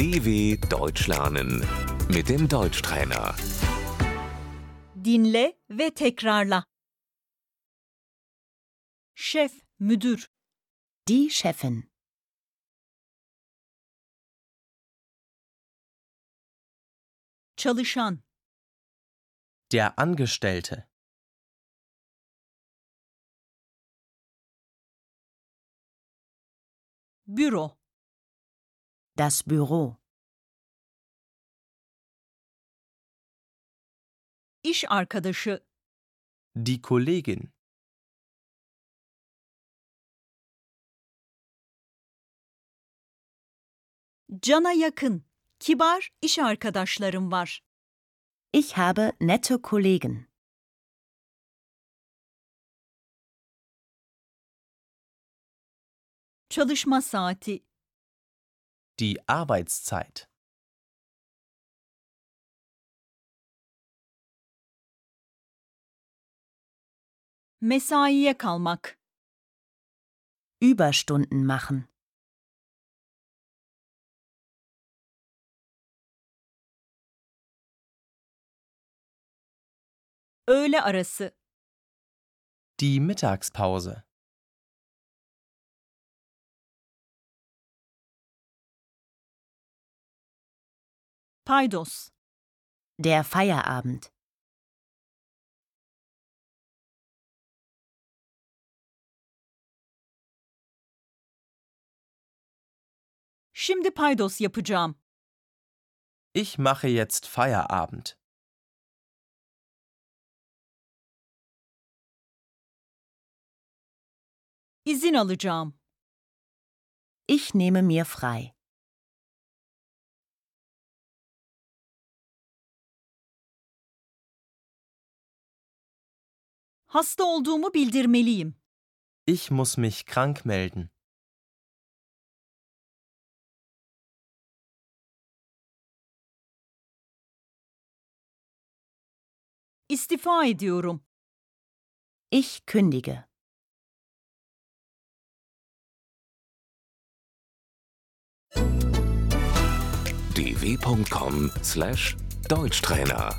DW Deutsch lernen mit dem Deutschtrainer. Dinle ve tekrarla. Şef, müdür, Die Chefin. çalışan, Der Angestellte. büro, Das Büro. iş arkadaşı, Die Kollegin. cana yakın, kibar iş arkadaşlarım var. Ich habe nette Kollegen. Çalışma saati, Die Arbeitszeit. mesaiye kalmak, Überstunden machen. öğle arası, Die Mittagspause. Paydos, Der Feierabend. şimdi paydos yapacağım. Ich mache jetzt Feierabend. İzin alacağım. Ich nehme mir frei. Hasta olduğumu bildirmeliyim. Ich muss mich krank melden. İstifa ediyorum. Ich kündige. dw.com/deutschtrainer